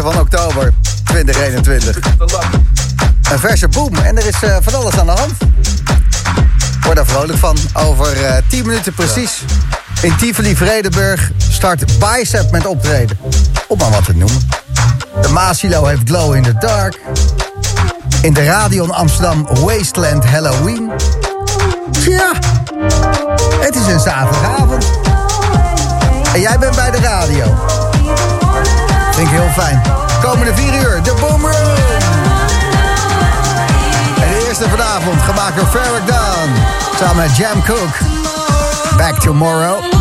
De 30ste van oktober 2021. Een verse boom. En er is eh, van alles aan de hand. Word daar vrolijk van. Over eh 10 minuten precies. In Tivoli Vredenburg start Bicep met optreden. Om maar wat te noemen. De Maasilo heeft Glow in the Dark. In de Radion Amsterdam Wasteland Halloween. Tja, het is een zaterdagavond. En jij bent bij de radio. Vind ik heel fijn. Komende 4 uur, de Boom Room. En de eerste vanavond, gemaakt door Farrah Dunn. Samen met Jam Cook. Back Tomorrow.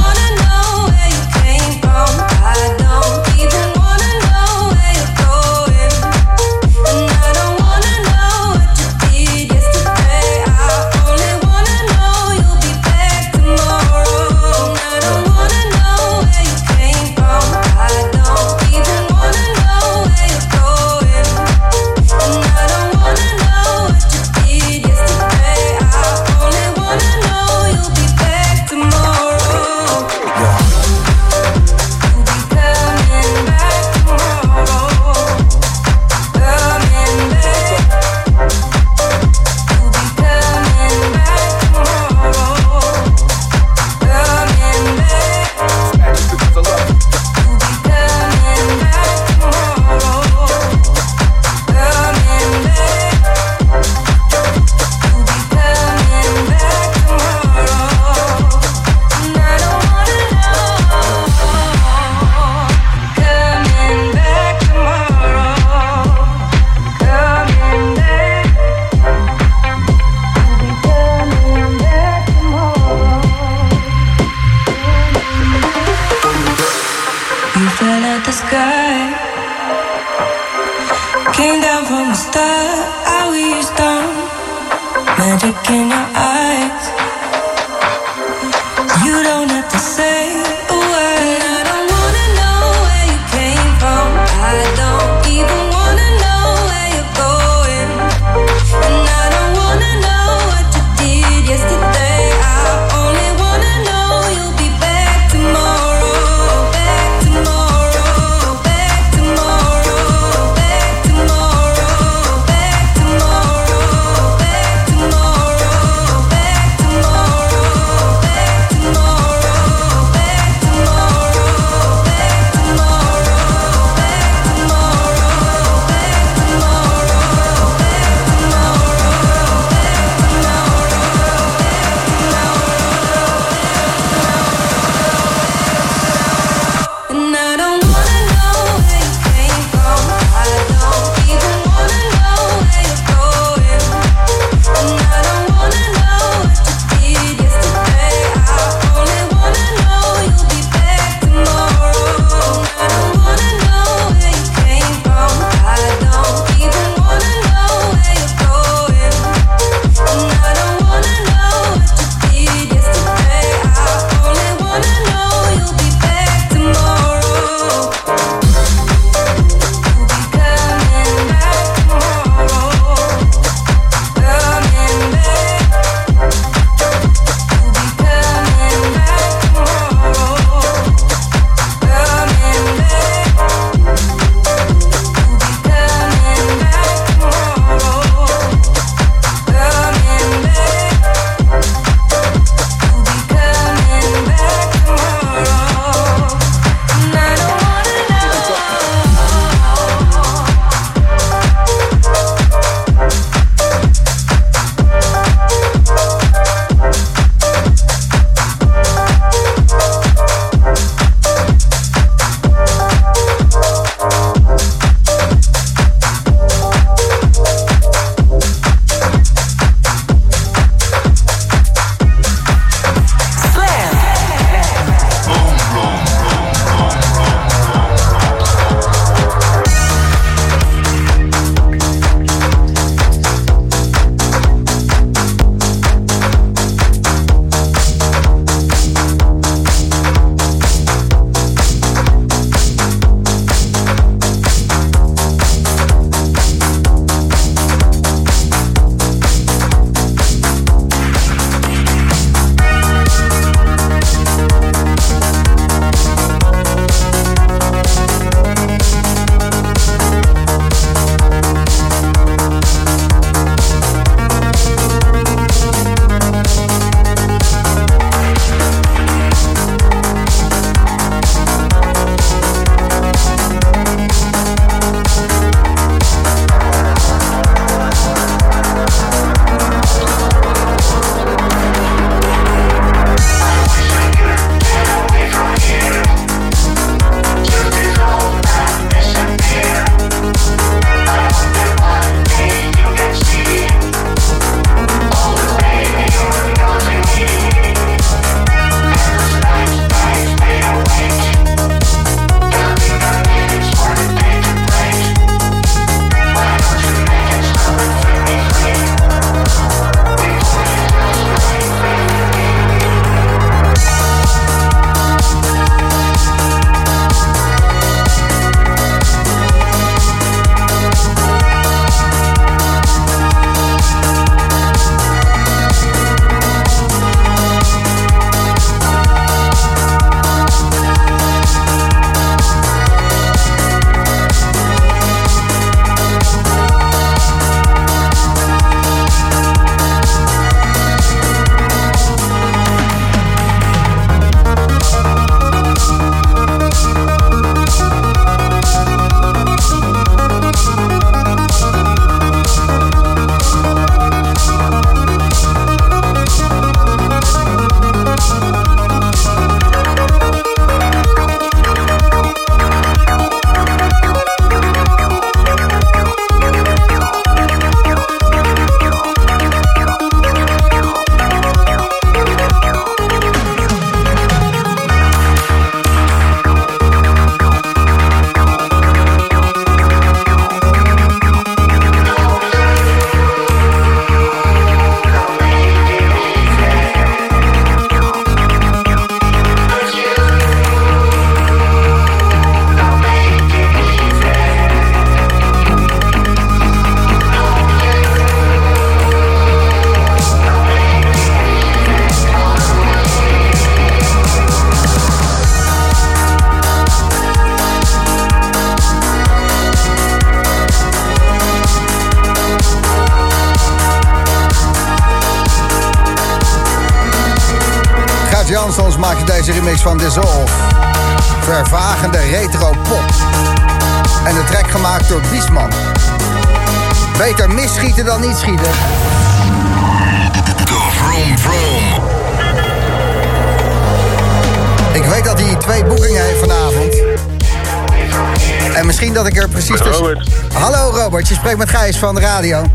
Met Gijs van de radio.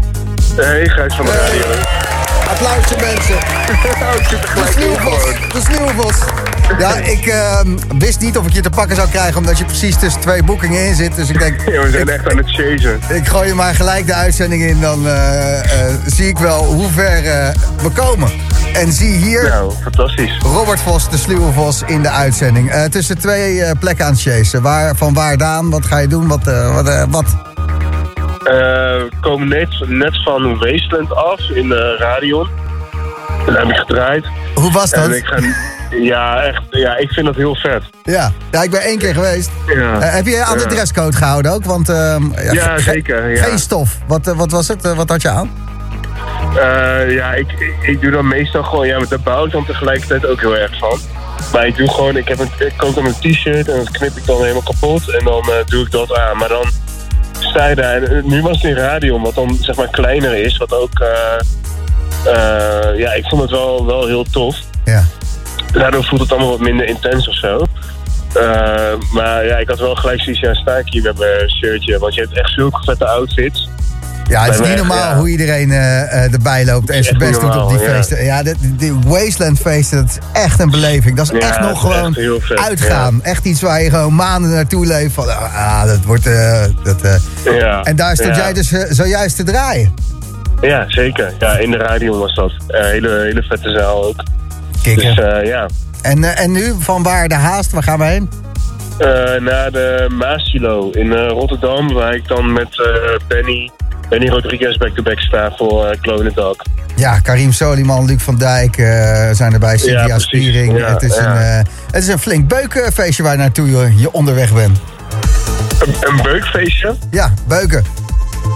Hey, Gijs van de radio. Applausje mensen. Oh, De sneeuwvos. De sneeuwvos. Ja, ik ehm, wist niet of ik je te pakken zou krijgen... omdat je precies tussen twee boekingen in zit. Dus ik denk, Ja, we zijn ik, echt aan het chasen. ik gooi je maar gelijk de uitzending in. Dan eh, eh, zie ik wel hoe ver eh, we komen. En zie hier Nou, fantastisch. Robert Vos, de sluwe Vos, in de uitzending. Tussen twee plekken aan het chasen. Waar, van waar Daan? Wat ga je doen? Wat? wat, wat? Eh, we komen net, net van Wasteland af in de Radion. En daar heb ik gedraaid. Hoe was dat? En ik ga... Ja, echt. Ja, ik vind dat heel vet. Ja. ja, ik ben één keer geweest. Ja. Eh, heb je aan de Ja. dresscode gehouden ook? Want, ehm, Ja, zeker, ja. Geen stof. Wat, eh, wat was het? Eh, wat had je aan? Eh, ja, ik, ik, ik doe dan meestal gewoon... Ja, met daar bouw ik dan tegelijkertijd ook heel erg van. Maar ik doe gewoon... Ik, heb een, ik koop dan een t-shirt en dat knip ik dan helemaal kapot. En dan eh, doe ik dat aan. Maar dan sta je daar... En, nu was het in radio, wat dan zeg maar kleiner is. Wat ook... eh, eh, ja, ik vond het wel, wel heel tof. Ja. Daardoor voelt het allemaal wat minder intens of zo. Eh, maar ja, ik had wel gelijk zoiets, ja, sta ik hier met mijn shirtje. Want je hebt echt zulke vette outfits. Ja, het is niet normaal ja. hoe iedereen eh, eh, erbij loopt en zijn best doet op die ja. feesten. Ja, de, de Wasteland feesten, dat is echt een beleving. Dat is Ja, echt nog gewoon echt uitgaan. Echt iets waar je gewoon maanden naartoe leeft. Van, ah, dat wordt... eh, dat. Ja. En daar stond jij dus zojuist te draaien. Ja, zeker. Ja, in de radio was dat. Hele, hele vette zaal ook. Kikken. Dus ja. En, en nu, van waar de haast? Waar gaan we heen? Naar de Maasilo in Rotterdam, waar ik dan met Benny, Benny Rodriguez back-to-back sta voor uh, Clonendag. Ja, Karim Soliman, Luc van Dijk eh, zijn erbij. Cynthia precies. Spiering. Ja, het, is ja. een, eh, het is een flink beukenfeestje waar je naartoe je, je onderweg bent. Een, een beukfeestje? Ja, beuken.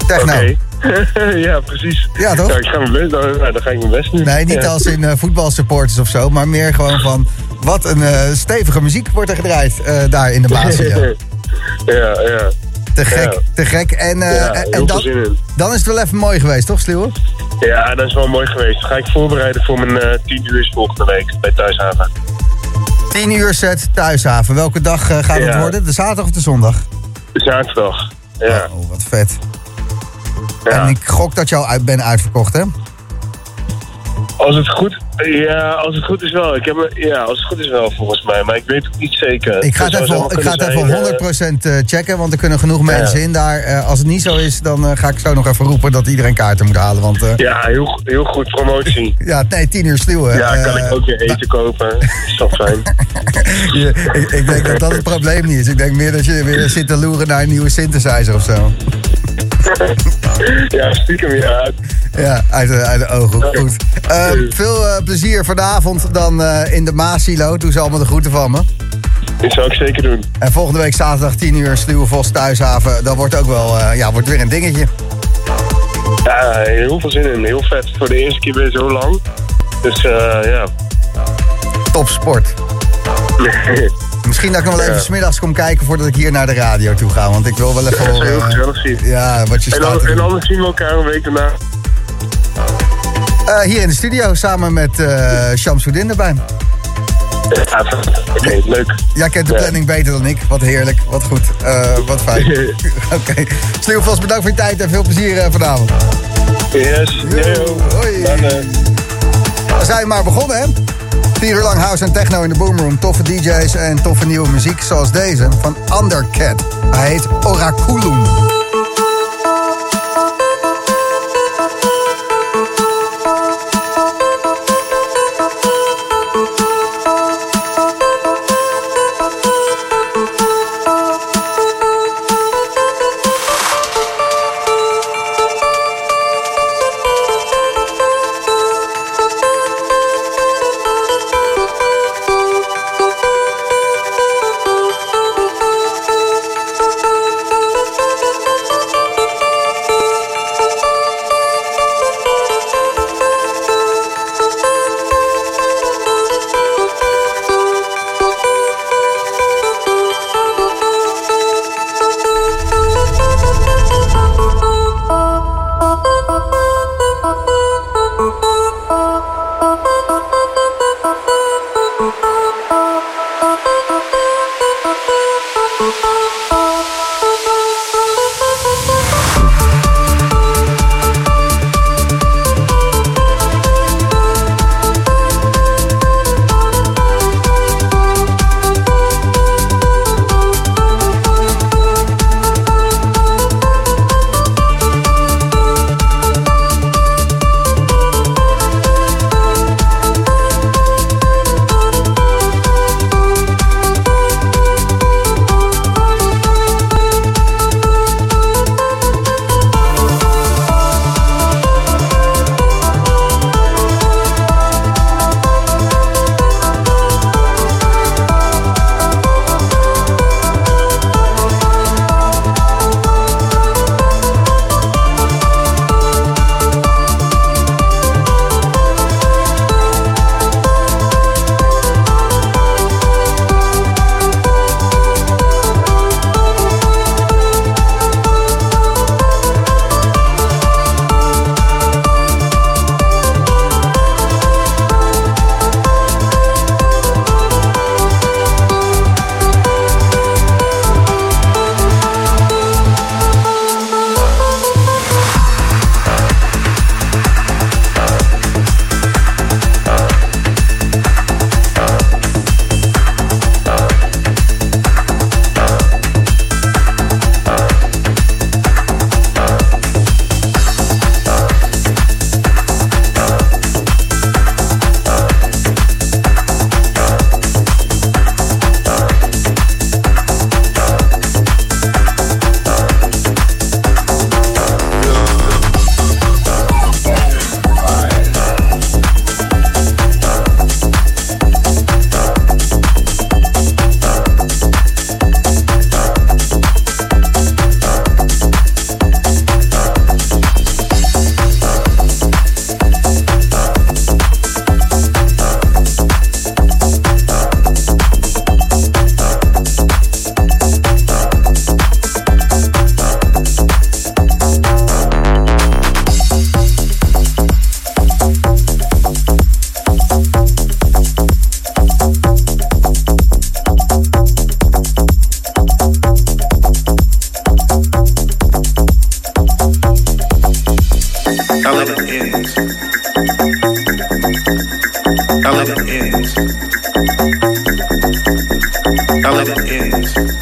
Techno. Ja, precies. Ja, toch? ik ga mijn best, dan, nou, dan ga ik mijn best doen. Nee, niet Ja. als in eh, voetbalsupporters of zo, maar meer gewoon van... Wat een eh, stevige muziek wordt er gedraaid eh, daar in de basis. Ja. ja, ja. Te gek, Ja. te gek. En, eh, Ja, en dan, dan is het wel even mooi geweest, toch, Sluwe? Ja, dat is wel mooi geweest. Ga ik voorbereiden voor mijn eh 10 uur volgende week bij Thuishaven. 10 uur set thuishaven. Welke dag eh, gaat het worden? De zaterdag of de zondag? Zaterdag. Ja. Oh, wat vet. En ik gok dat je al uit ben uitverkocht, hè? Als het goed, ja, als het goed is wel. Ik heb, ja, als het goed is wel volgens mij, maar ik weet het niet zeker. Ik ga het zou even, ik ga het even zijn, 100% eh, checken, want er kunnen genoeg mensen Ja. in daar. Eh, als het niet zo is, dan eh, ga ik zo nog even roepen dat iedereen kaarten moet halen. Want eh, eh, Ja, heel, heel goed promotie. ja, nee, 10 uur sluwen. Ja, kan Eh, ik ook weer eten kopen. Is toch fijn. je- ik, ik denk dat dat het probleem niet is. Ik denk meer dat je weer zit te loeren naar een nieuwe synthesizer of zo. Ja, stiekem ja. Ja, uit de, uit de ogen. Goed. Eh, veel eh, plezier vanavond dan eh, in de Maasilo. Doe ze allemaal de groeten van me. Dat zou ik zeker doen. En volgende week zaterdag 10 uur Sluwe Vos Thuishaven. Dat wordt ook wel, ja, wordt weer een dingetje. Ja, heel veel zin in. Heel vet. Voor de eerste keer weer zo lang. Dus ja. Topsport. Misschien dat ik nog wel even smiddags kom kijken voordat ik hier naar de radio toe ga. Want ik wil wel even heel gezellig zien. ja, wat je En, staat en anders zien we elkaar een week daarna. Eh, hier in de studio samen met eh Shamsuddin erbij. Ja, leuk. Jij kent de Ja. planning beter dan ik. Wat heerlijk, wat goed, Eh, wat fijn. Oké, Sluwvos, bedankt voor je tijd en veel plezier eh, vanavond. Yes, yo. hoi. Dan, eh, We zijn maar begonnen, hè? Vier uur lang house en techno in de boomroom. Toffe DJ's en toffe nieuwe muziek zoals deze van Undercat. Hij heet Oraculum. ends. I let it end.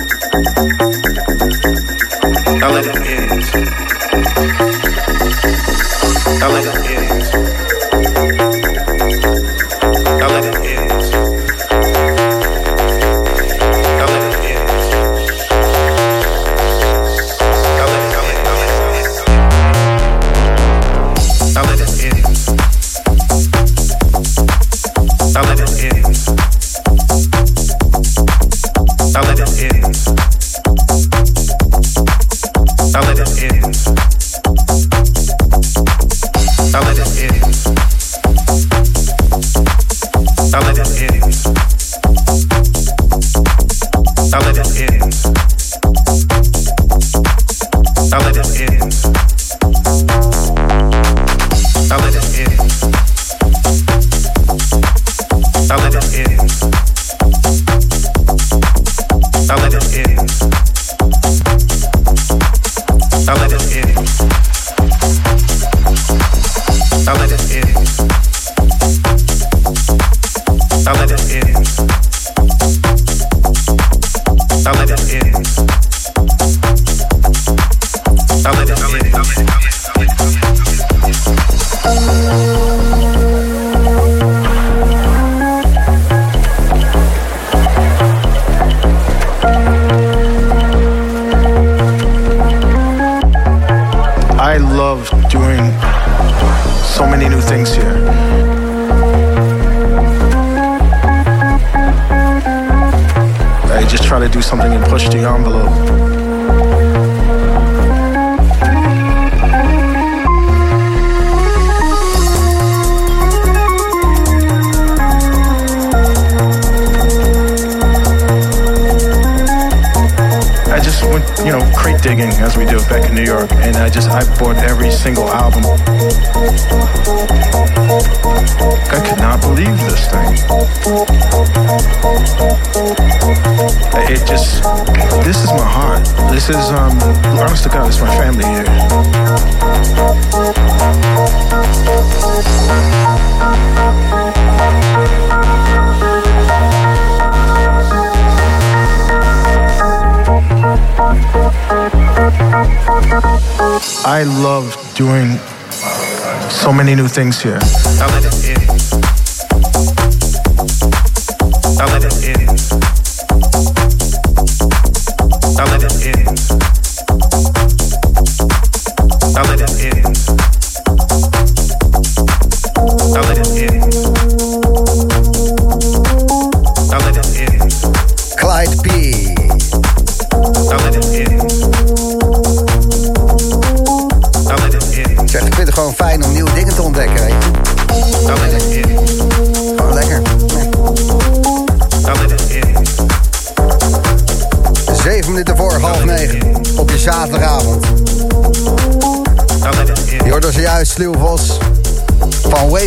Things here.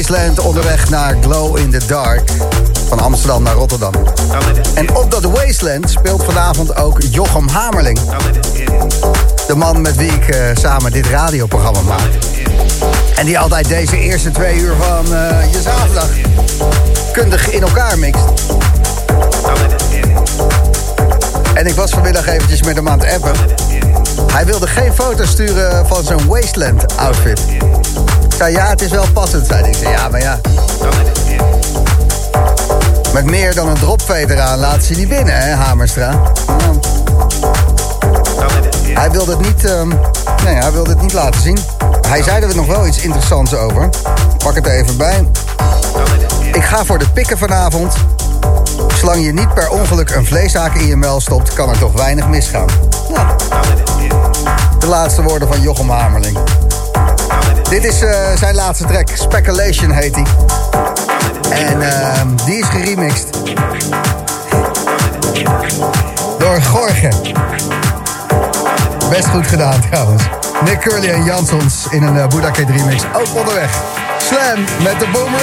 Wasteland onderweg naar Glow in the Dark. Van Amsterdam naar Rotterdam. En op dat Wasteland speelt vanavond ook Jochem Hamerling. De man met wie ik eh, samen dit radioprogramma maak. En die altijd deze eerste twee uur van eh, je zaterdag kundig in elkaar mixt. En ik was vanmiddag eventjes met hem aan het appen. Hij wilde geen foto sturen van zijn Wasteland outfit. Zei, ja, het is wel passend, zei. Ik ja, maar ja, met meer dan een dropfade eraan laat ze niet binnen, hè, Hamerstra. Hij wilde het niet, ehm, nee, hij wilde het niet laten zien. Hij zei er nog wel iets interessants over. Pak het er even bij. Ik ga voor de pikken vanavond. Zolang je niet per ongeluk een vleeshaak in je mel stopt, kan er toch weinig misgaan. Nou, de laatste woorden van Jochem Hamerling. Dit is eh, zijn laatste track, Speculation heet hij. En ehm, die is geremixed. Door Gorge. Best goed gedaan trouwens. Nick Curly en Jansons in een uh, remix. Ook onderweg. Slam met de Boom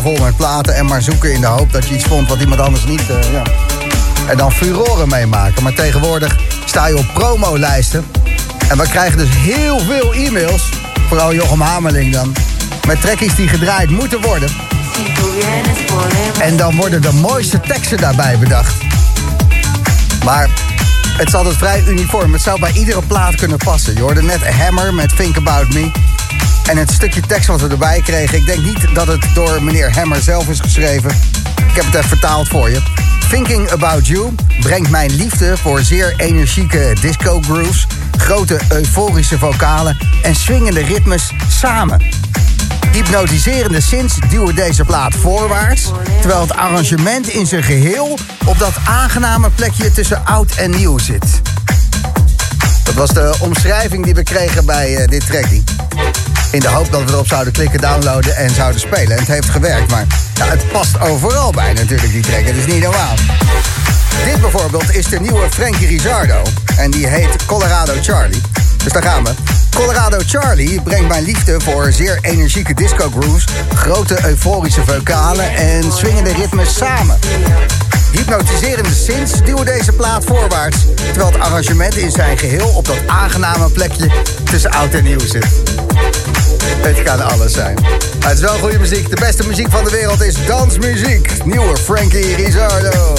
vol met platen en maar zoeken in de hoop dat je iets vond wat iemand anders niet... eh, ja. En dan furoren meemaken. Maar tegenwoordig sta je op promolijsten. En we krijgen dus heel veel e-mails. Vooral Jochem Hamerling dan. Met trekkies die gedraaid moeten worden. En dan worden de mooiste teksten daarbij bedacht. Maar het is altijd vrij uniform. Het zou bij iedere plaat kunnen passen. Je hoorde net Hammer met Think About Me. En het stukje tekst wat we erbij kregen... ik denk niet dat het door meneer Hammer zelf is geschreven. Ik heb het even vertaald voor je. Thinking About You brengt mijn liefde voor zeer energieke disco grooves... grote euforische vocalen en swingende ritmes samen. Hypnotiserende synths duwen deze plaat voorwaarts... terwijl het arrangement in zijn geheel op dat aangename plekje tussen oud en nieuw zit. Dat was de omschrijving die we kregen bij eh, dit tracking. In de hoop dat we erop zouden klikken, downloaden en zouden spelen. En het heeft gewerkt, maar ja, het past overal bij natuurlijk, die track. Het is niet normaal. Dit bijvoorbeeld is de nieuwe Frankie Rizzardo. En die heet Colorado Charlie. Dus daar gaan we. Colorado Charlie brengt mijn liefde voor zeer energieke disco grooves... grote euforische vocalen en swingende ritmes samen. Hypnotiserende synths duwen deze plaat voorwaarts... terwijl het arrangement in zijn geheel op dat aangename plekje tussen oud en nieuw zit. Het kan alles zijn. Het is wel goede muziek. De beste muziek van de wereld is dansmuziek. Nieuwe Frankie Rizzardo.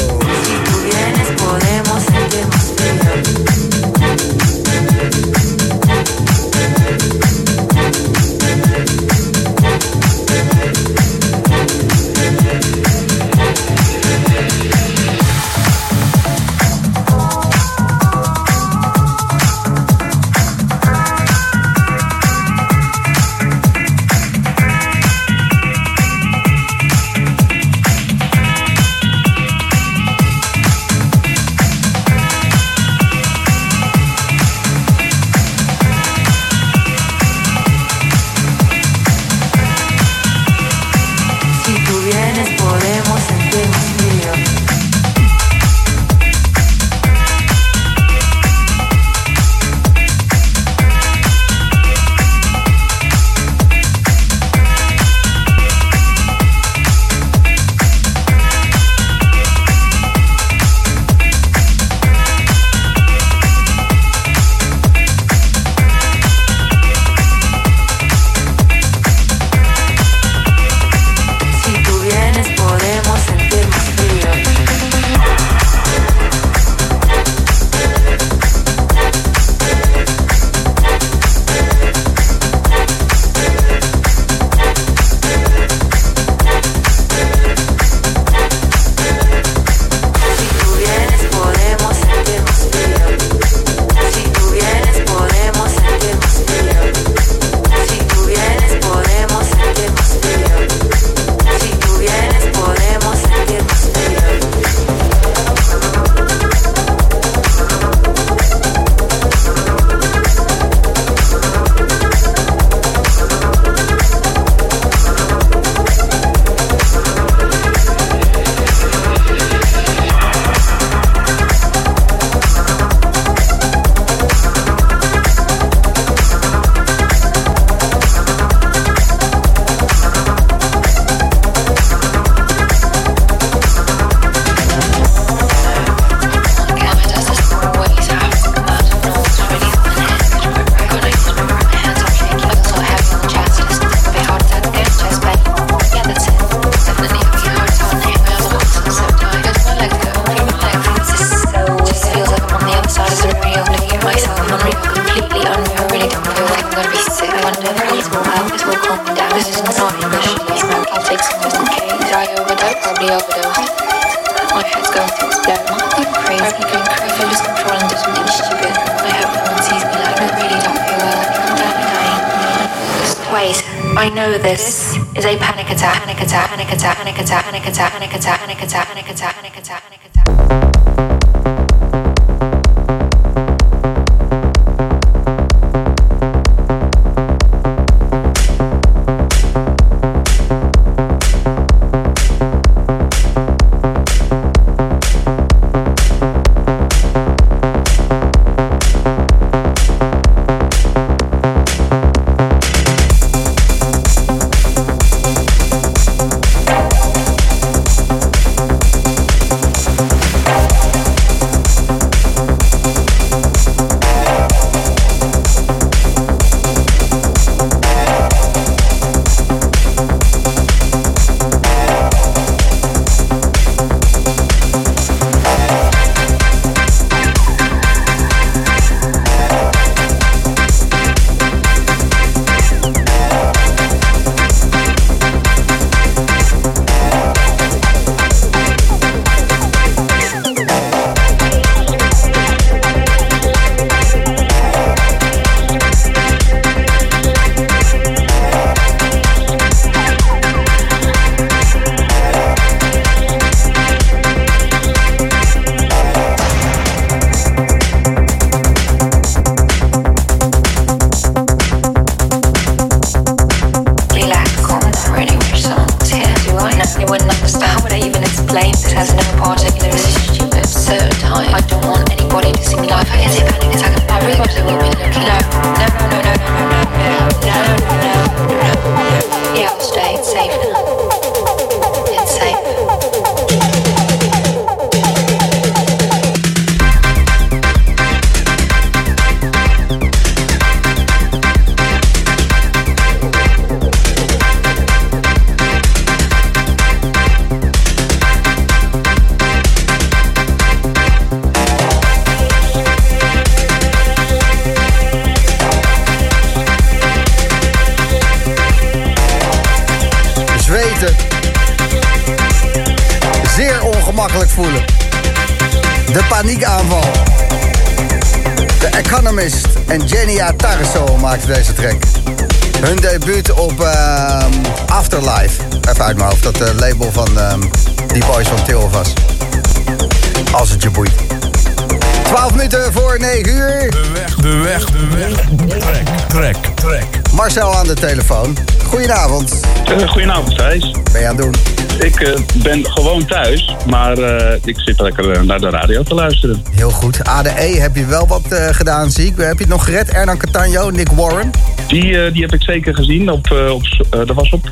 Telefoon. Goedenavond. Eh, goedenavond, Thijs. Ben je aan het doen? Ik eh, ben gewoon thuis, maar eh, ik zit lekker naar de radio te luisteren. Heel goed. ADE heb je wel wat gedaan, zie ik. Heb je het nog gered? Ernan Catano, Nick Warren. Die, die heb ik zeker gezien. Op, op, dat was op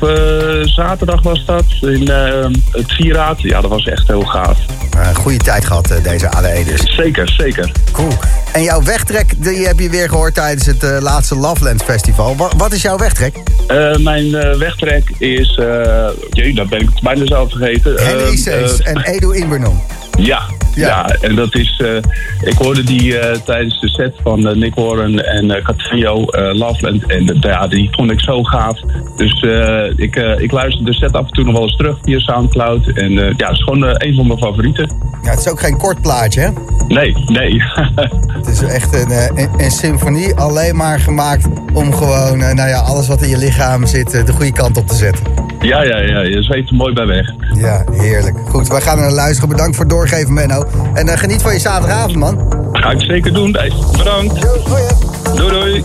zaterdag was dat, in het Vieraad. Ja, dat was echt heel gaaf. Een goede tijd gehad, eh, deze ADE dus. Zeker, zeker. Cool. En jouw wegtrek, die heb je weer gehoord tijdens het eh, laatste Loveland Festival. Wa- wat is jouw wegtrek? Eh, mijn eh, wegtrek is... jee, dat ben ik bijna zelf vergeten. Henry Sees en Edu Inbernon. Ja, ja. en dat is. Eh, ik hoorde die eh, tijdens de set van eh, Nick Warren en uh, Catrio eh, Loveland. En eh, ja, die vond ik zo gaaf. Dus eh, ik, eh, ik luister de set af en toe nog wel eens terug via Soundcloud. En eh, ja, het is gewoon eh, een van mijn favorieten. Ja, het is ook geen kort plaatje, hè? Nee, nee. Het is echt een, eh, een, een symfonie alleen maar gemaakt om gewoon, eh, nou ja, alles wat in je lichaam zit, eh, de goede kant op te zetten. ja, ja, ja. Je zweeft er mooi bij weg. Ja, heerlijk. Goed, wij gaan naar luisteren. Bedankt voor het doorgeven, Menno. En eh, geniet van je zaterdagavond, man. Ga ik zeker doen. Bedankt. Doei, doei.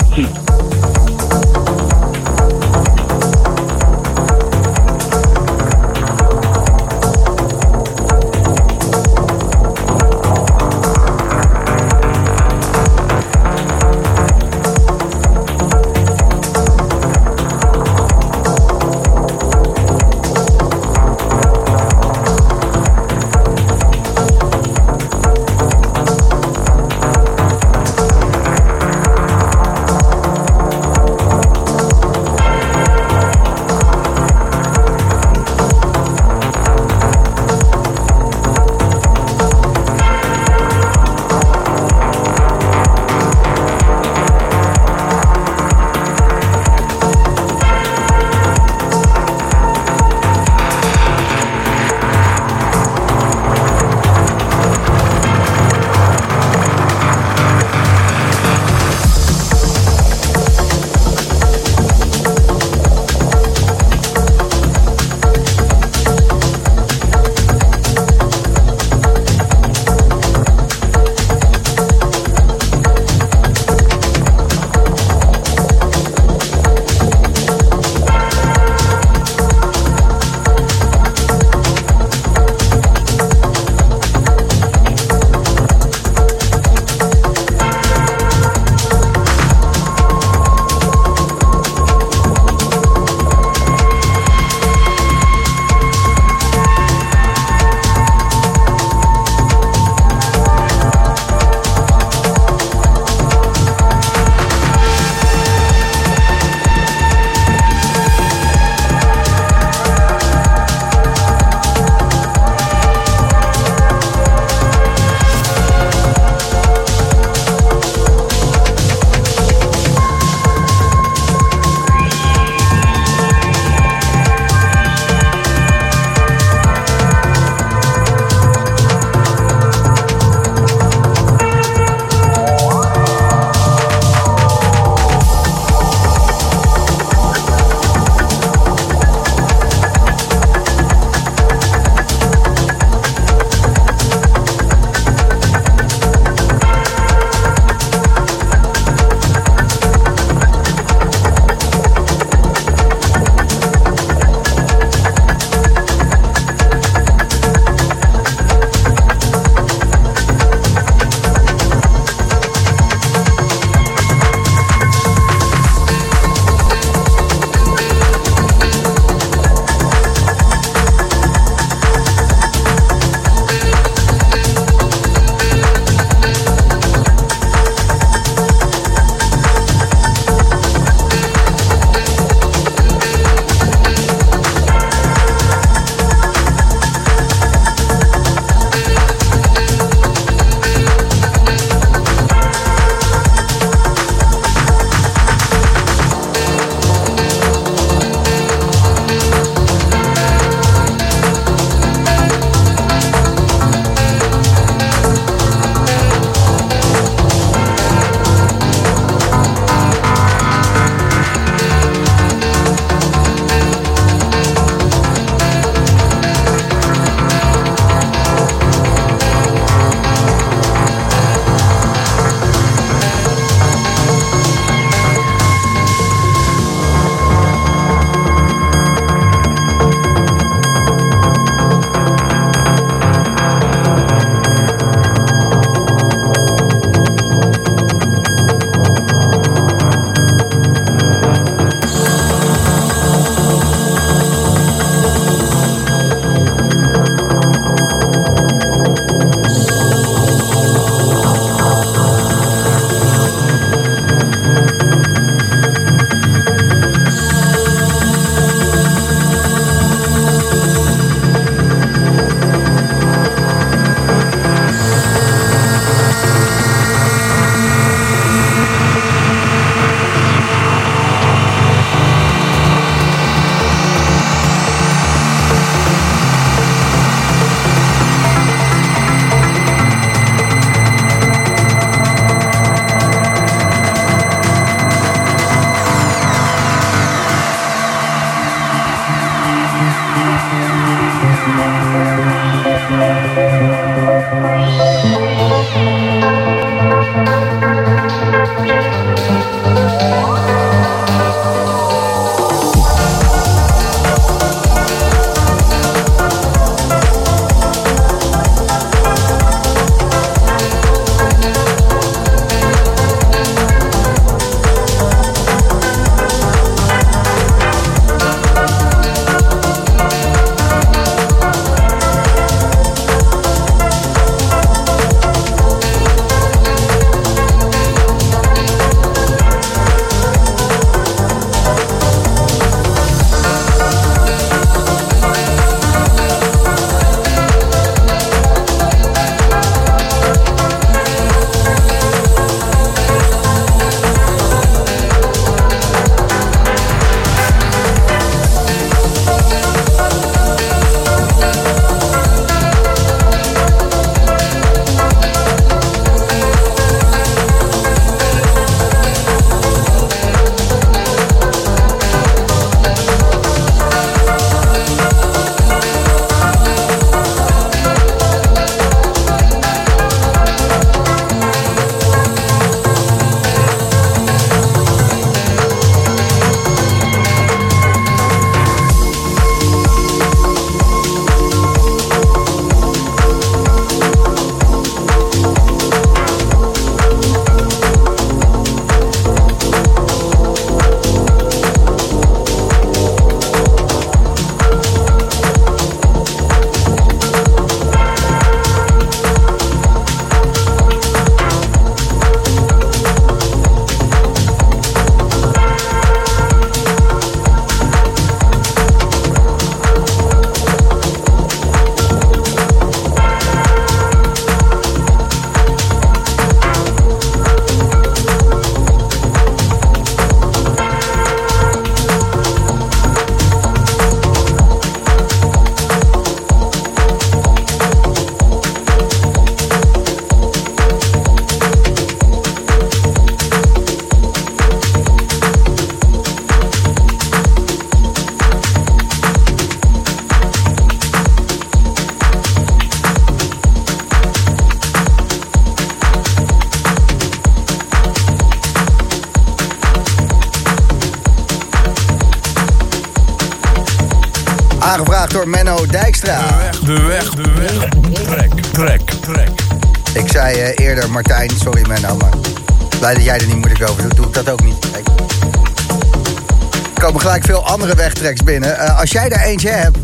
Binnen. Eh, als jij er eentje hebt,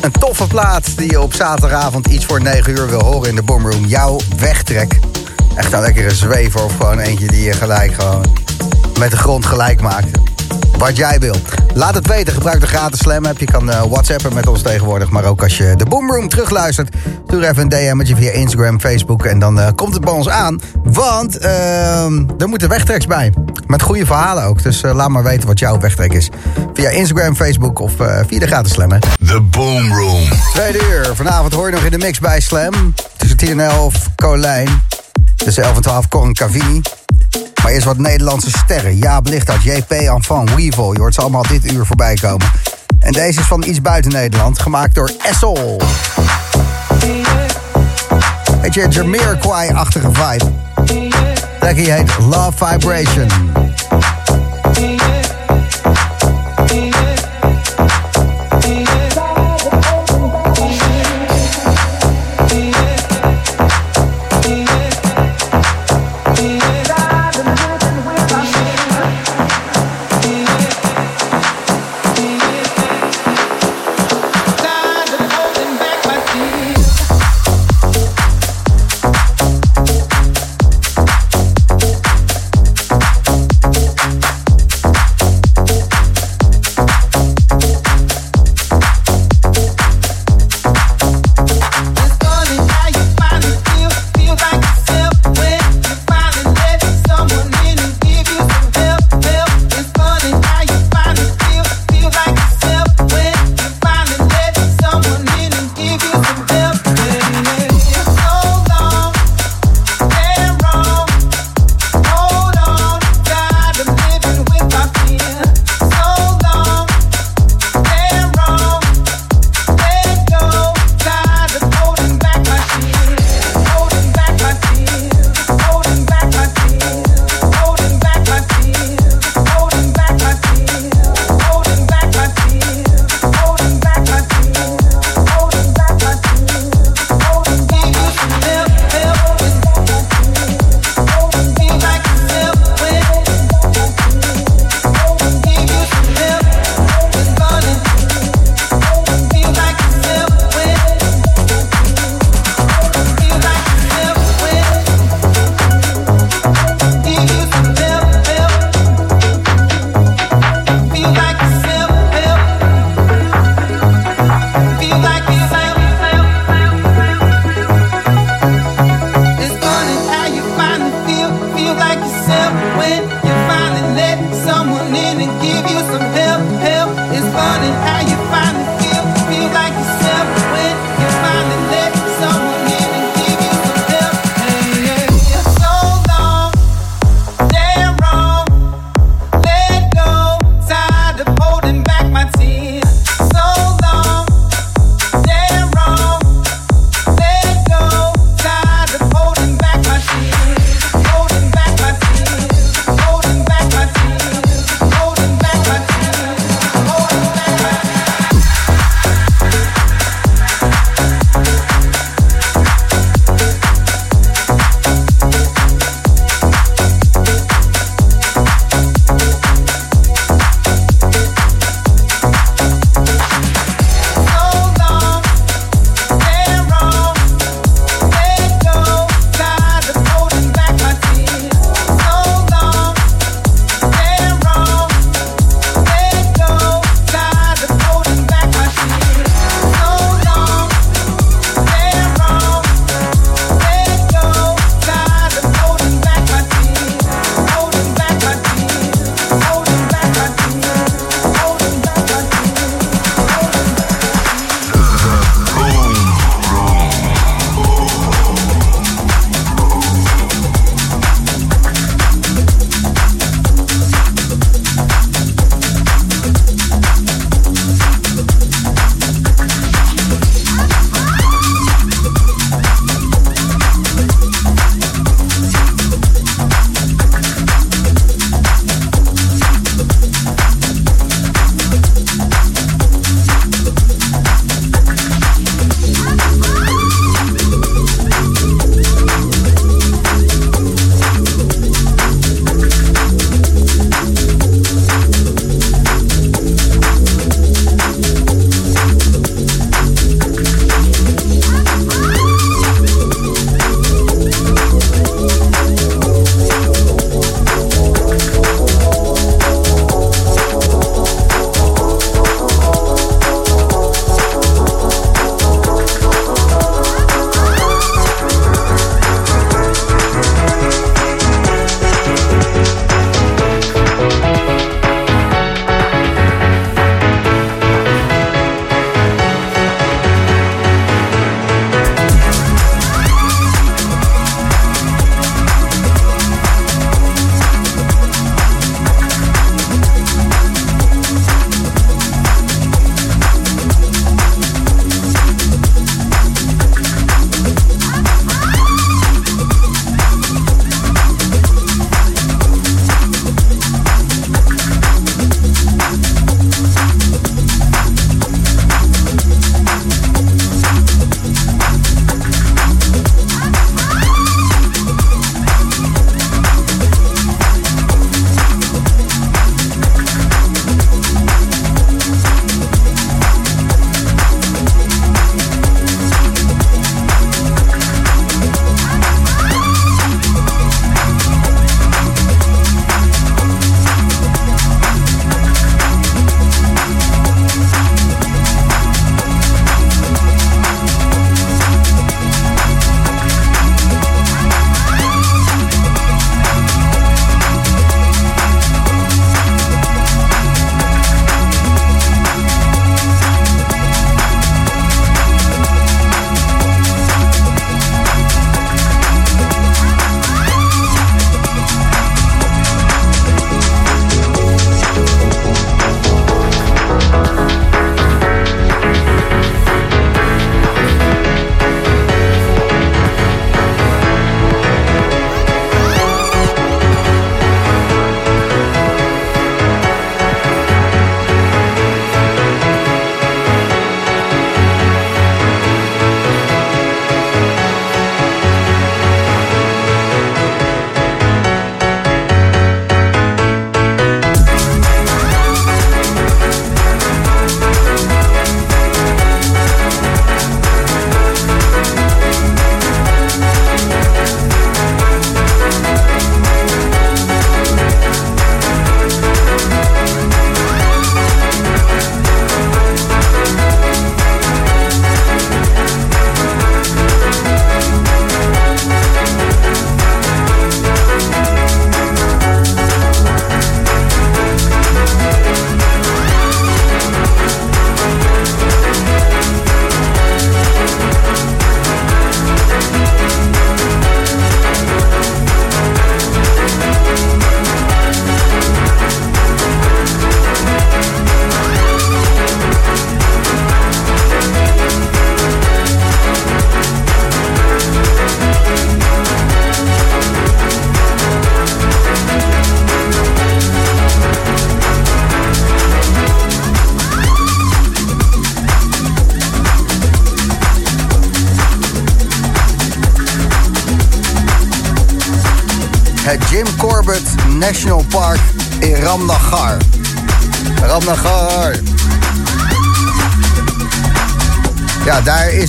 een toffe plaat die je op zaterdagavond iets voor 9 uur wil horen in de Boomroom, jouw wegtrek. Echt een lekkere zwever of gewoon eentje die je gelijk gewoon met de grond gelijk maakt. Wat jij wil. Laat het weten. Gebruik de gratis Slam app. Je kan eh, whatsappen met ons tegenwoordig. Maar ook als je de Boomroom terugluistert. Stuur even een DM'tje via Instagram, Facebook. En dan eh, komt het bij ons aan. Want ehm, er moeten wegtreks bij. Met goede verhalen ook. Dus laat maar weten wat jouw wegtrek is. Via Instagram, Facebook of eh, via de gratis Slam. Hè. The Boom Room. Tweede uur. Vanavond hoor je nog in de mix bij Slam. Tussen 10 en 11 Colijn. Tussen 11 en 12 Corin Cavini. Maar eerst wat Nederlandse sterren. Jaap Lichtart, JP Enfant, Weevil. Je hoort ze allemaal dit uur voorbij komen. En deze is van iets buiten Nederland. Gemaakt door Essel. Weet je, Jamiroquai-achtige vibe. Lekkie heet Love Vibration.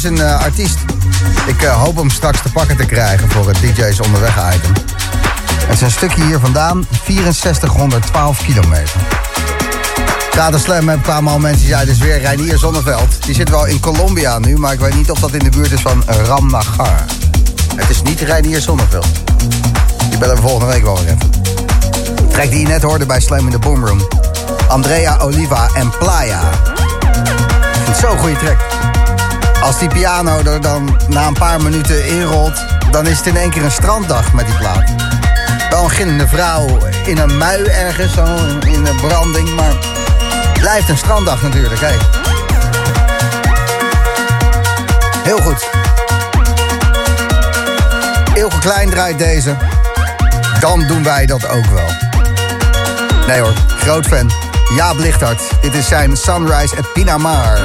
Een eh, artiest. Ik eh, hoop hem straks te pakken te krijgen voor het DJ's onderweg item. Het is een stukje hier vandaan, 6412 kilometer. Data Slam heb kwamen al mensen, ja, dit is weer Reinier Zonneveld. Die zit wel in Colombia nu, maar ik weet niet of dat in de buurt is van Ramnagar. Het is niet Reinier Zonneveld. Die bellen we volgende week wel weer even. Track die je net hoorde bij Slam in de Boomroom. Andrea Oliva en Playa. Zo'n goede track. Als die piano er dan na een paar minuten inrolt... dan is het in één keer een stranddag met die plaat. Wel een ginnende vrouw in een mui ergens, zo in een branding... maar blijft een stranddag natuurlijk, hé. Heel goed. Ilke Klein draait deze. Dan doen wij dat ook wel. Nee hoor, groot fan. Jaap Lichthart. Dit is zijn Sunrise at Pinamar.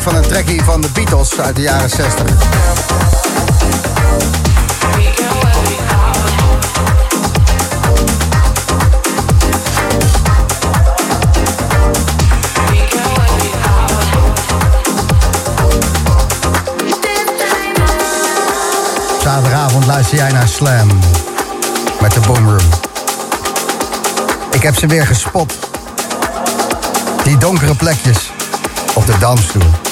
Van een trackie van de Beatles uit de jaren 60. Zaterdagavond luister jij naar Slam met de Boomroom. Ik heb ze weer gespot. Die donkere plekjes op de dansstoel.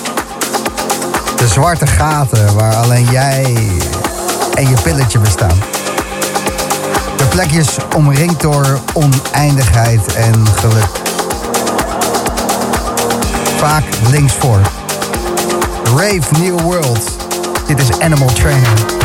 De zwarte gaten waar alleen jij en je pilletje bestaan. De plekjes omringd door oneindigheid en geluk. Vaak linksvoor. Rave New World. Dit is Animal Trainer.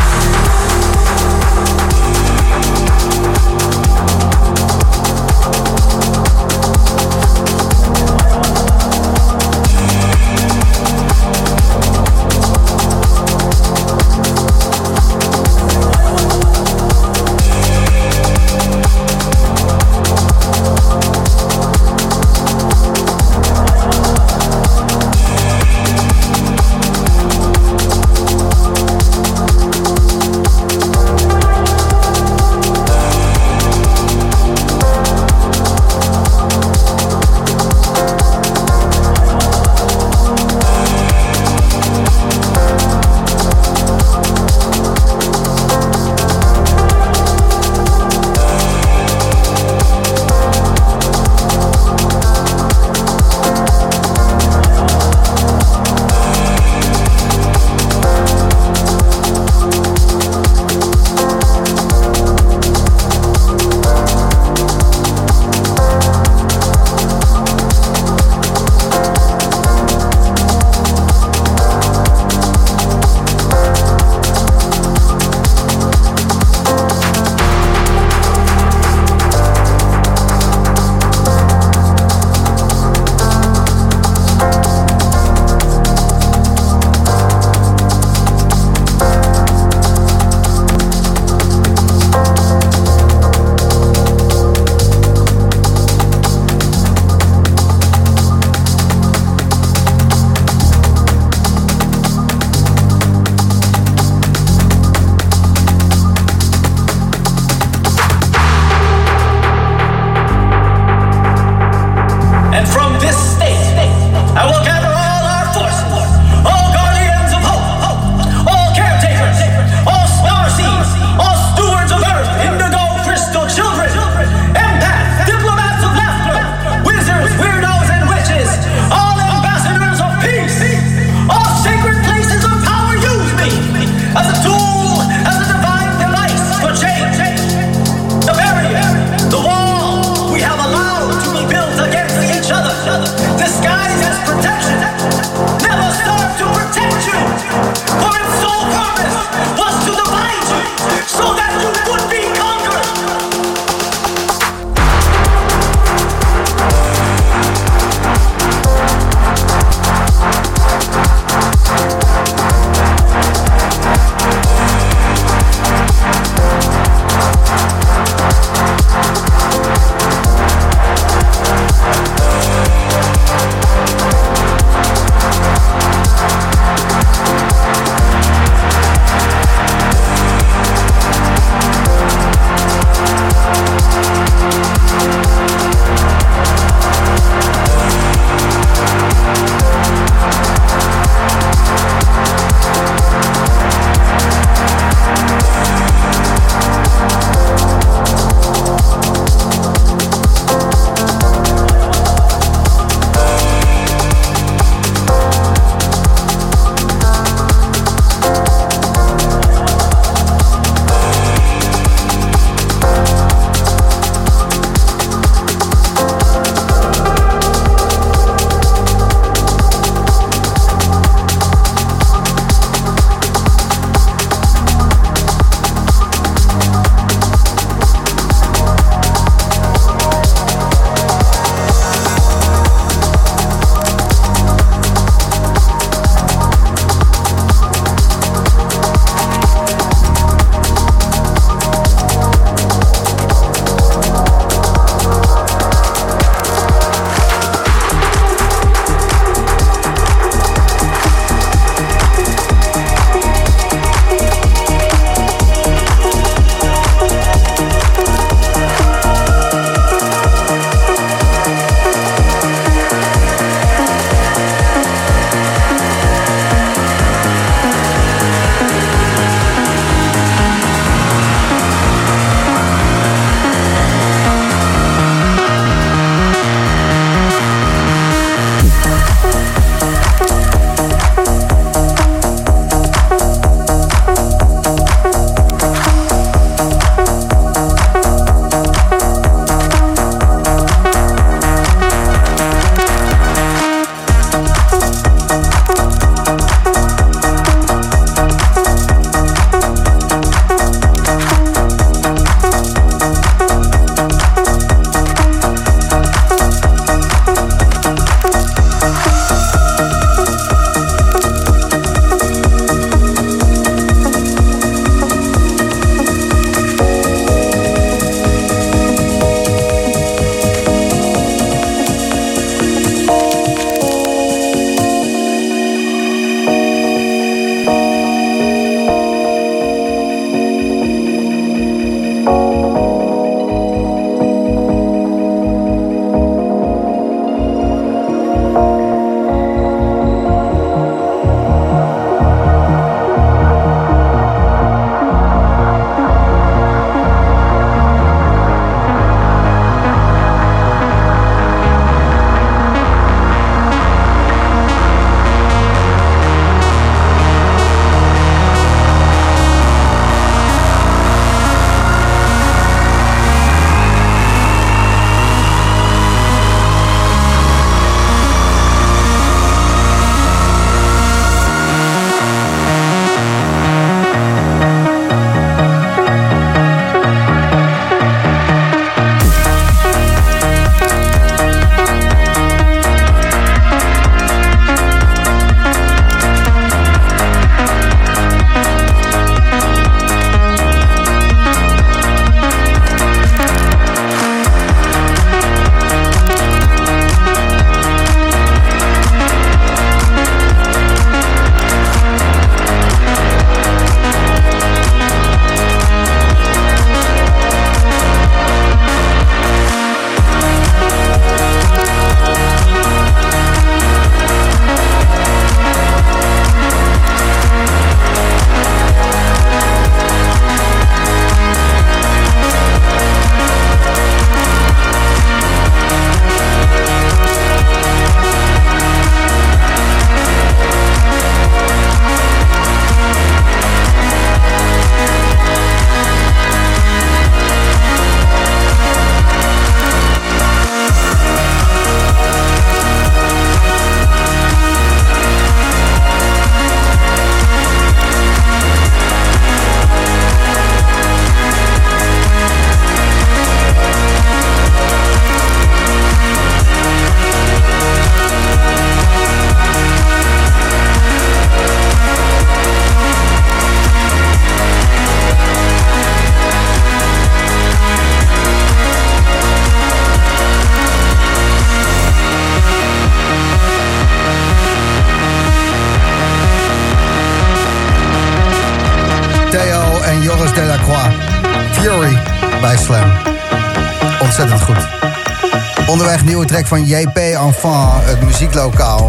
Van JP Enfant, het muzieklokaal.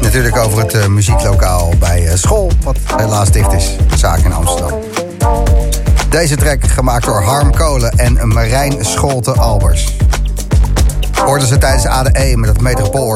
Natuurlijk over het eh, muzieklokaal bij eh, school, wat helaas dicht is. Zaak in Amsterdam. Deze track gemaakt door Harm Kolen en Marijn Scholte Albers. Hoorden ze tijdens ADE met het Metropoolorkest.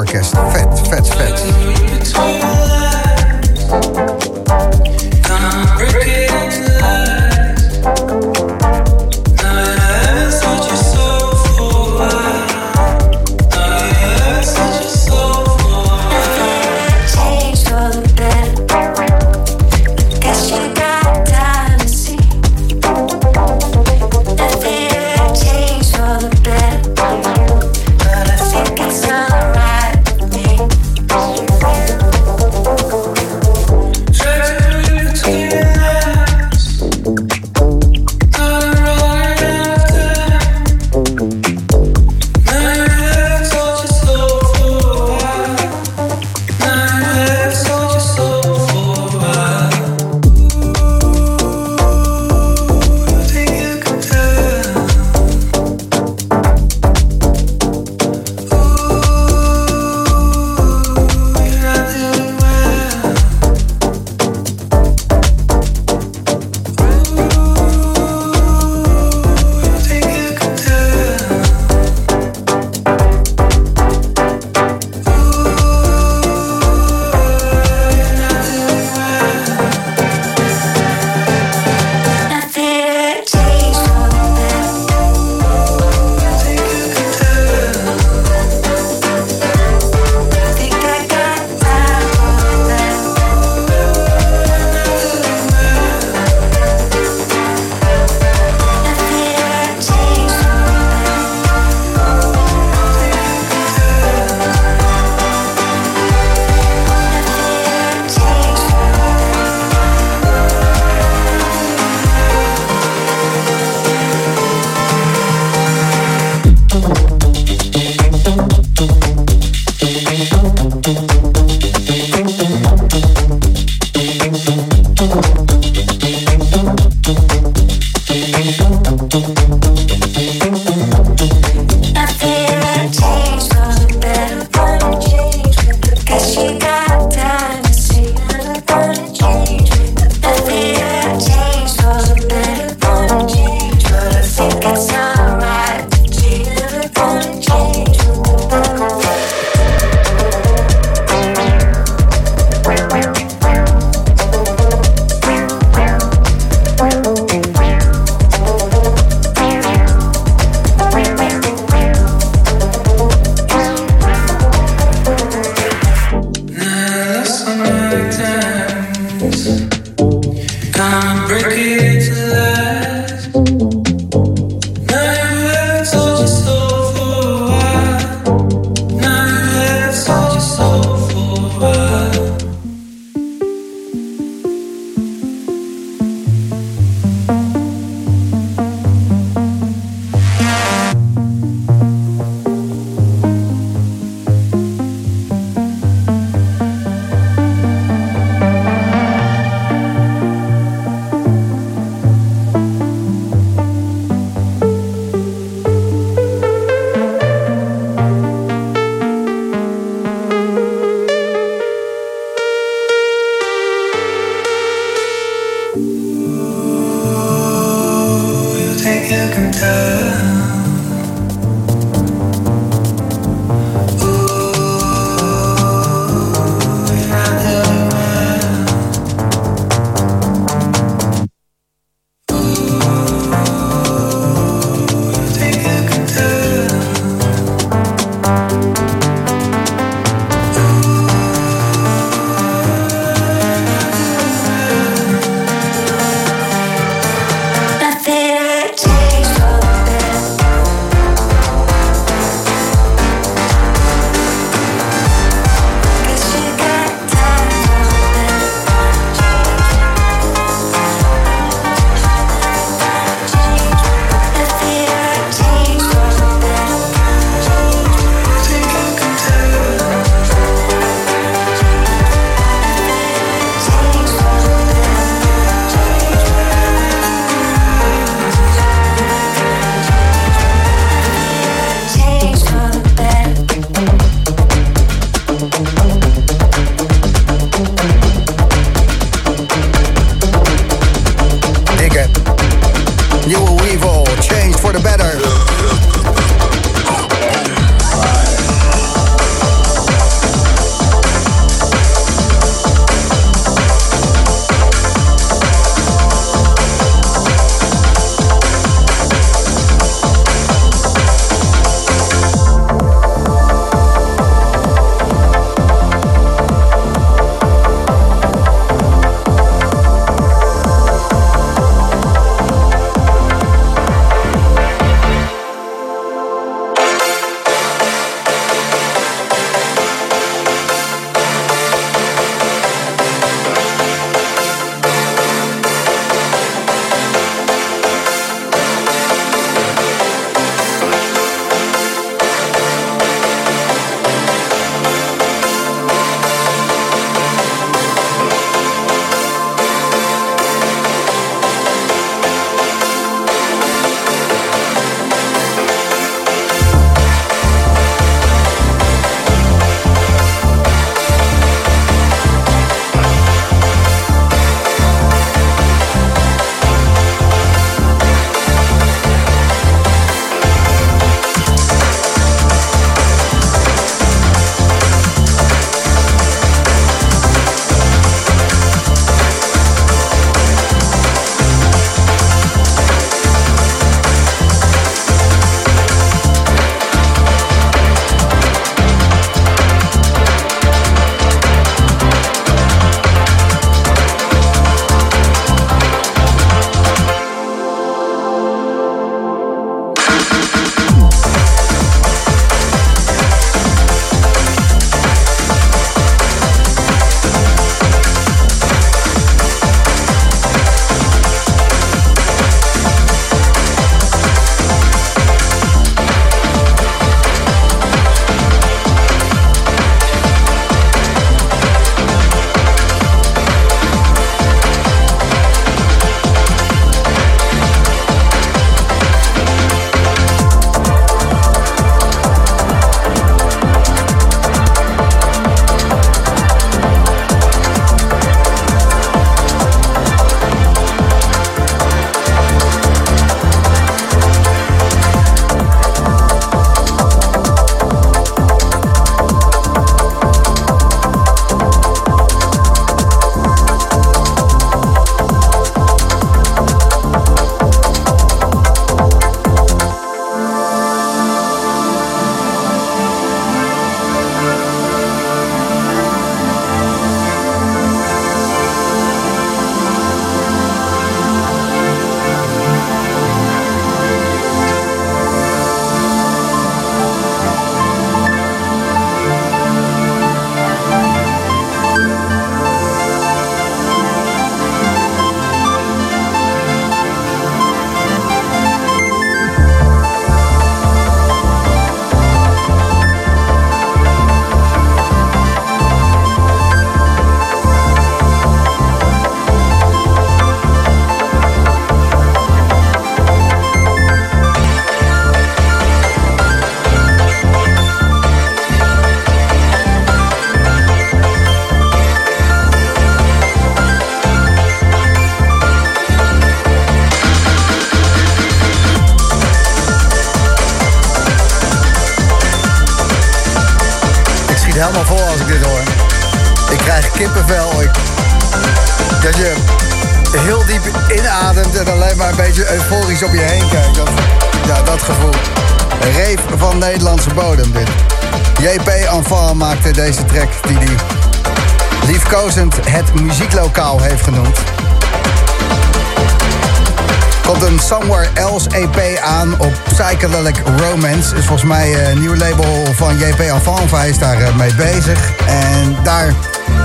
Is volgens mij een nieuw label van JP Enfant. Hij is daar eh, mee bezig. En daar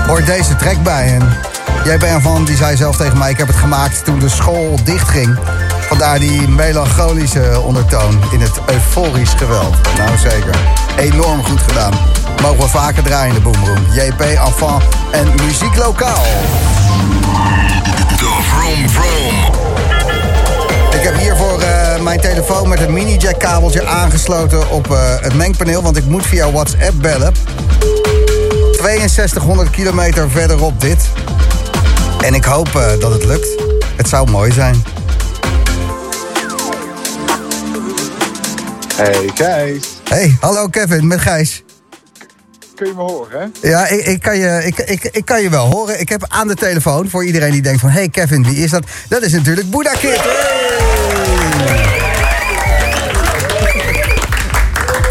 hoort deze track bij. En JP Enfant die zei zelf tegen mij... ik heb het gemaakt toen de school dichtging. Vandaar die melancholische ondertoon in het euforisch geweld. Nou zeker. Enorm goed gedaan. Mogen we vaker draaien in de Boomroom. JP Enfant en Muziek Lokaal. De Vroom Vroom. Ik heb hiervoor eh, mijn telefoon met een mini-jack kabeltje aangesloten op eh, het mengpaneel, want ik moet via WhatsApp bellen. 6200 kilometer verderop dit. En ik hoop eh, dat het lukt. Het zou mooi zijn. Hey Gijs, Hey, hallo Kevin, met Gijs. kun je me horen? hè? Ja, ik, ik, kan je, ik, ik, ik kan je wel horen. Ik heb aan de telefoon, voor iedereen die denkt van... hey Kevin, wie is dat? Dat is natuurlijk Boeddha Kid. Hey!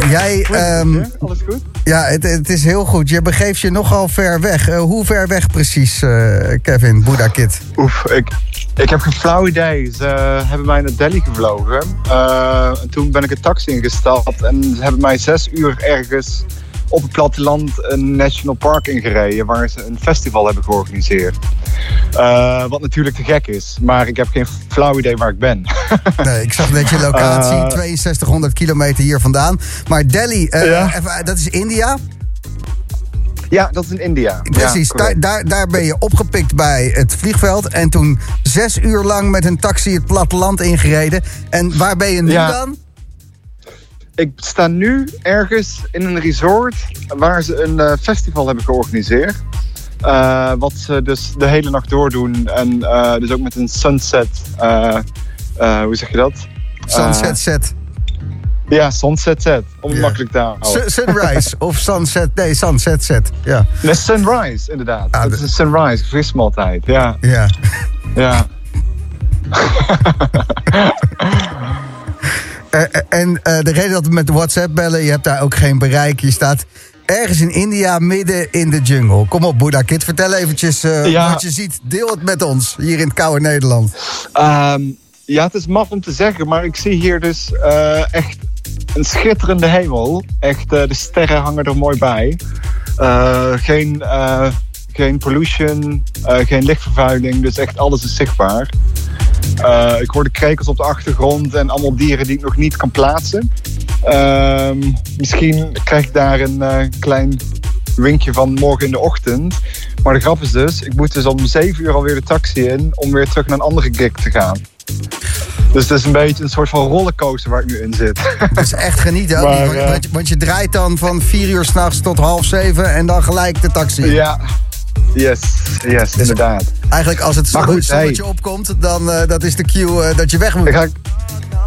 Jij, ehm, Alles goed? ja, het, het is heel goed. Je begeeft je nogal ver weg. Eh, hoe ver weg precies, eh, Kevin, Boeddha Kid? Oef, ik, ik heb geen flauw idee. Ze hebben mij naar Delhi gevlogen. Eh, en toen ben ik een taxi ingestapt. En ze hebben mij zes uur ergens op het platteland een national park ingereden. Waar ze een festival hebben georganiseerd. Eh, wat natuurlijk te gek is. Maar ik heb geen flauw idee waar ik ben. Nee, ik zag net je locatie, Eh, 6200 kilometer hier vandaan. Maar Delhi, eh, Ja. even, dat is India? ja, dat is in India. Precies, Ja, daar, daar, daar ben je opgepikt bij het vliegveld. En toen zes uur lang met een taxi het platteland ingereden. En waar ben je nu Ja. dan? Ik sta nu ergens in een resort waar ze een eh, festival hebben georganiseerd. Eh, wat ze dus de hele nacht doordoen. En eh, dus ook met een sunset. hoe zeg je dat? Sunset set. ja, sunset set. Om het makkelijk te houden. Su- sunrise of sunset. Nee, sunset set. Ja. Nee, sunrise, inderdaad. Ah, dat is een sunrise. Vergis me altijd. Ja, ja. ja. Eh, eh, en eh, de reden dat we met WhatsApp bellen, je hebt daar ook geen bereik. Je staat ergens in India midden in de jungle. Kom op, Boeddha Kid, vertel eventjes Ja. wat je ziet. Deel het met ons hier in het koude Nederland. Ehm, ja, het is maf om te zeggen, maar ik zie hier dus echt een schitterende hemel. Echt, de sterren hangen er mooi bij. Geen, geen pollution, geen lichtvervuiling, dus echt alles is zichtbaar. Eh, ik hoor de krekels op de achtergrond en allemaal dieren die ik nog niet kan plaatsen. Ehm, misschien krijg ik daar een eh, klein winkje van morgen in de ochtend. Maar de grap is dus, ik moet dus om 7 uur alweer de taxi in om weer terug naar een andere gig te gaan. Dus het is een beetje een soort van rollercoaster waar ik nu in zit. Dus echt genieten Maar, want, eh, want je- want je draait dan van vier uur s'nachts tot half zeven en dan gelijk de taxi. in. ja, yes, yes, inderdaad. Eigenlijk als het zonnetje opkomt, dan uh, dat is de cue eh, dat je weg moet. Ga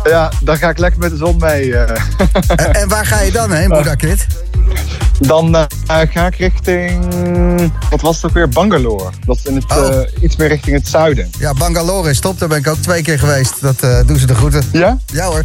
ja, dan ga ik lekker met de zon mee. eh. en, en waar ga je dan heen, Boeddha Kid? Dan eh, ga ik richting, wat was het ook weer, Bangalore. Dat is in het, Oh. eh, iets meer richting het zuiden. Ja, Bangalore is top. Daar ben ik ook twee keer geweest. Dat eh, doen ze de groeten. Ja? Ja hoor.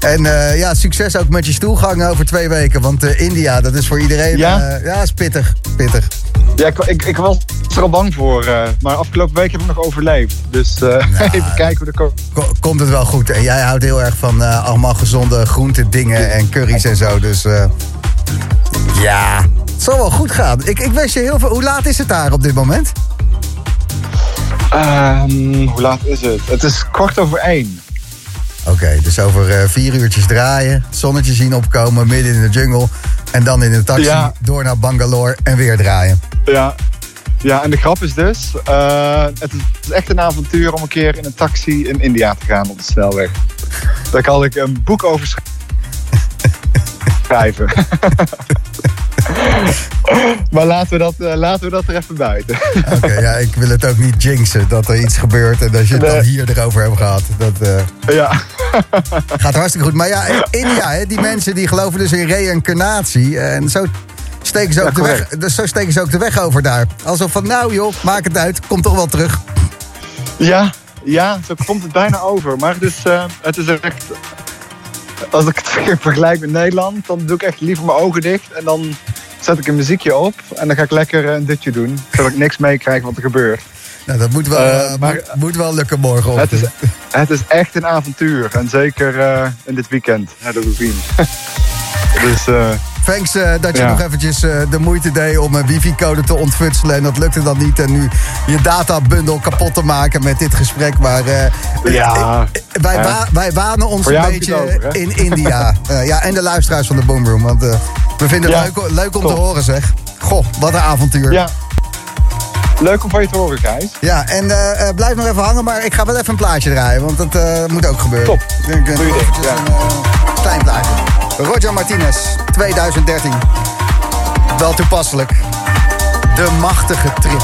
En eh, ja, succes ook met je stoelgang over twee weken. Want eh, India, dat is voor iedereen... Ja? eh, ja, is pittig. Pittig. Ja, ik, ik, ik was er al bang voor. maar afgelopen week heb ik nog overleefd. Dus eh, even kijken hoe de ko- Ko- komt het wel goed. En jij houdt heel erg van allemaal gezonde groenten, dingen en curry's en zo. Dus ja, het zal wel goed gaan. Ik, ik wens je heel veel... Hoe laat is het daar op dit moment? Ehm, hoe laat is het? Het is kwart over één. Oké, dus over eh, vier uurtjes draaien. Het zonnetje zien opkomen, midden in de jungle. En dan in de taxi Ja. door naar Bangalore en weer draaien. Ja. ja, en de grap is dus... eh, het is echt een avontuur om een keer in een taxi in India te gaan op de snelweg. Daar kan ik een boek over schrijven. maar laten we, dat, eh, laten we dat er even buiten. Oké, ja, ik wil het ook niet jinxen dat er iets gebeurt en dat je het dan hier erover hebt gehad. Dat eh, ja. gaat hartstikke goed. Maar ja, India, hè, die mensen die geloven dus in reïncarnatie. En zo steken ze ook Ja, de weg, dus zo steken ze ook de weg over daar. Alsof van, nou joh, maak het uit, kom toch wel terug. Ja, ja, zo komt het bijna over. Maar het is, eh, het is echt... Als ik het vergelijk met Nederland, dan doe ik echt liever mijn ogen dicht. En dan zet ik een muziekje op. En dan ga ik lekker eh, een dutje doen. Zodat ik niks meekrijg wat er gebeurt. Nou, dat moet wel, Eh, eh, maar- moet, moet wel lukken morgen. Het is, het is echt een avontuur. En zeker in dit weekend. Halloween. dus eh, Thanks eh, dat je Ja. nog eventjes eh, de moeite deed om een wifi-code te ontfutselen. En dat lukte dan niet. En nu je databundel kapot te maken met dit gesprek. Maar eh, Ja. wij, wa- wij wanen ons een beetje over, in India. Ja, en de luisteraars van de Boomroom. Want we vinden het Ja, leuk, leuk om top. te horen zeg. Goh, wat een avontuur. ja. Leuk om van je te horen, Gijs. Ja, en blijf nog even hangen, maar ik ga wel even een plaatje draaien, want dat moet ook gebeuren. Top. Ik Doe je ding, eventjes ja. een klein plaatje. Roger Martinez, 2013. Wel toepasselijk. De machtige trip.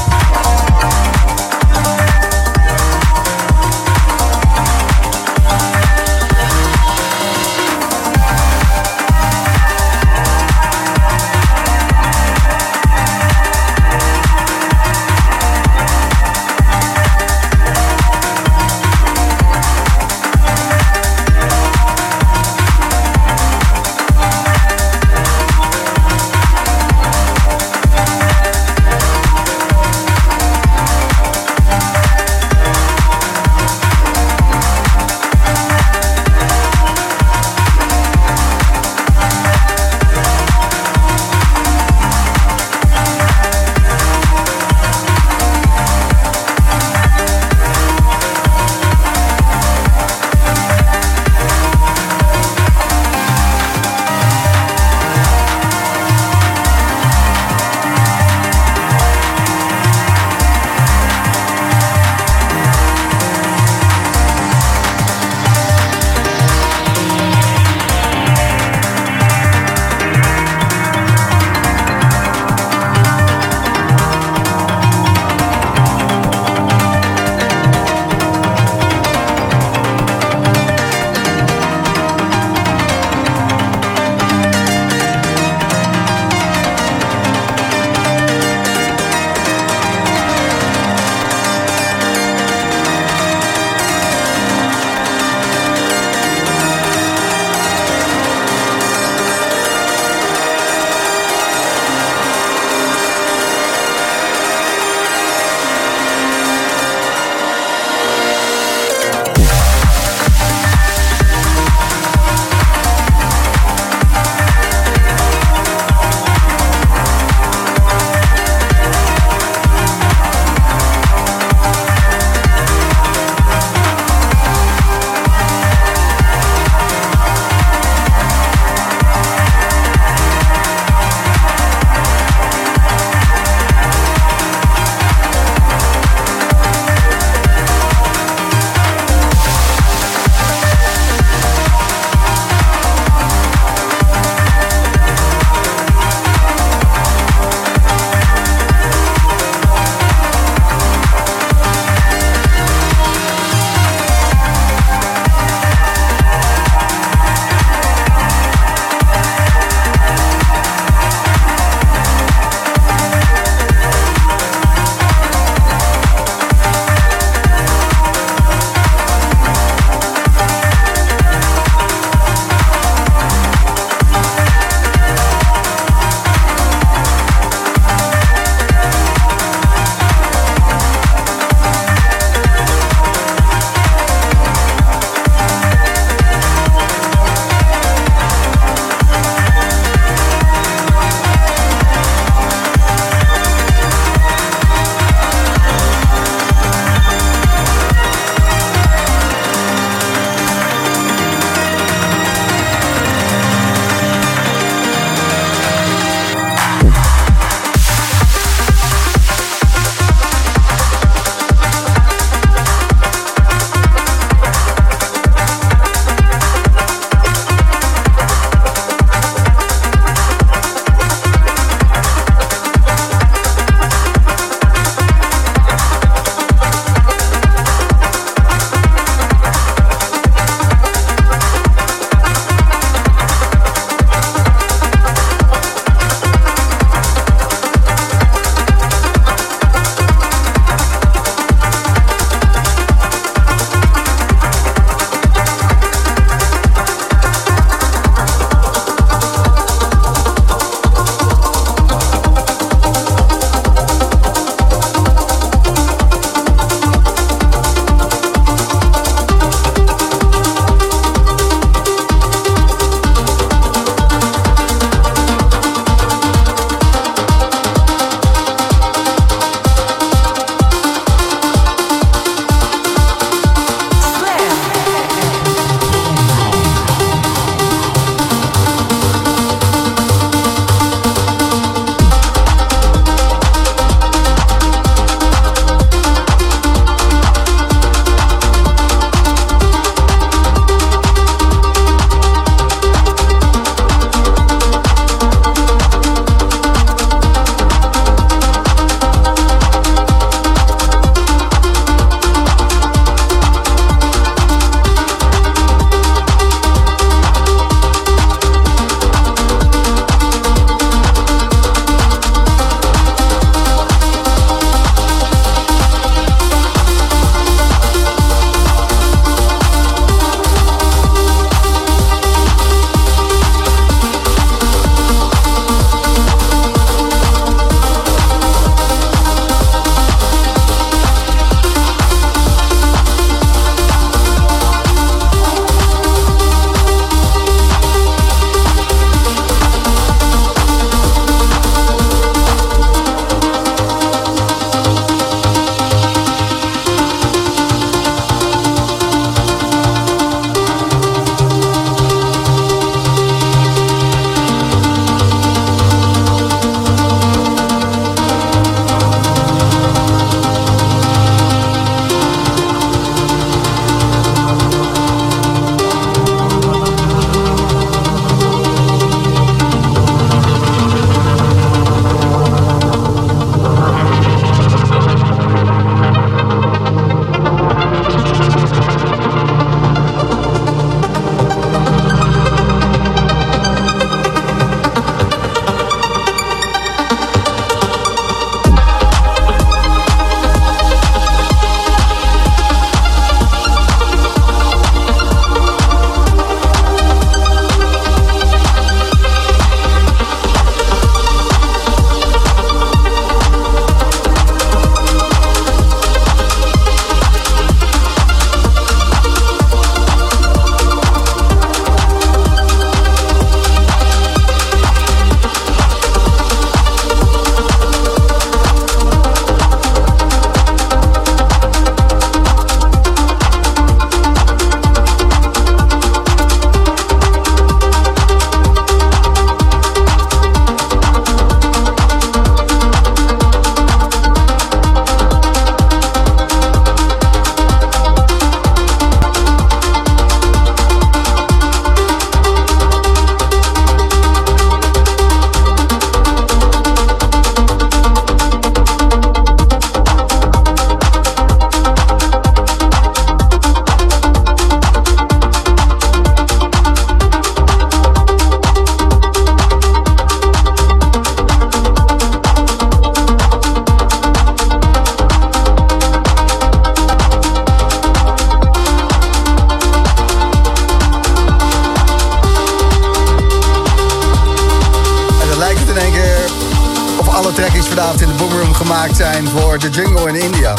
Gemaakt zijn voor de jungle in India.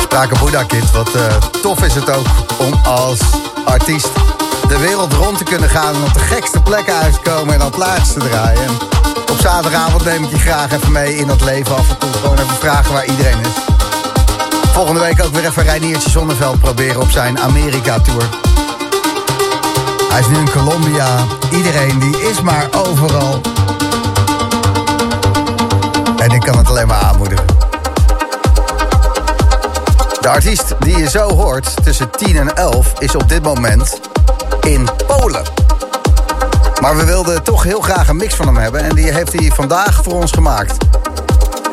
Spraken Buddha Kid, wat eh, tof is het ook om als artiest de wereld rond te kunnen gaan... en op de gekste plekken uit te komen en dan plaats te draaien. En op zaterdagavond neem ik je graag even mee in dat leven af en toe. Gewoon even vragen waar iedereen is. Volgende week ook weer even Reiniertje Zonneveld proberen op zijn Amerika-tour. Hij is nu in Colombia. Iedereen die is maar overal. En ik kan het alleen maar aanmoedigen. De artiest die je zo hoort tussen 10 en 11 is op dit moment in Polen. Maar we wilden toch heel graag een mix van hem hebben. En die heeft hij vandaag voor ons gemaakt.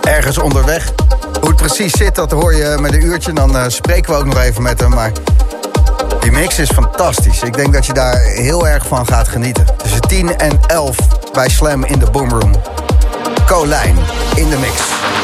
Ergens onderweg. Hoe het precies zit, dat hoor je met een uurtje. Dan eh, spreken we ook nog even met hem. Maar die mix is fantastisch. Ik denk dat je daar heel erg van gaat genieten. Tussen 10 en 11 bij Slam in de Boomroom. Colijn in de mix.